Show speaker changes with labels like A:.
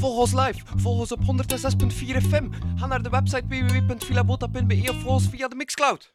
A: Volg ons live. Volg ons op 106.4 FM. Ga naar de website www.filabota.be of volgens via de Mixcloud.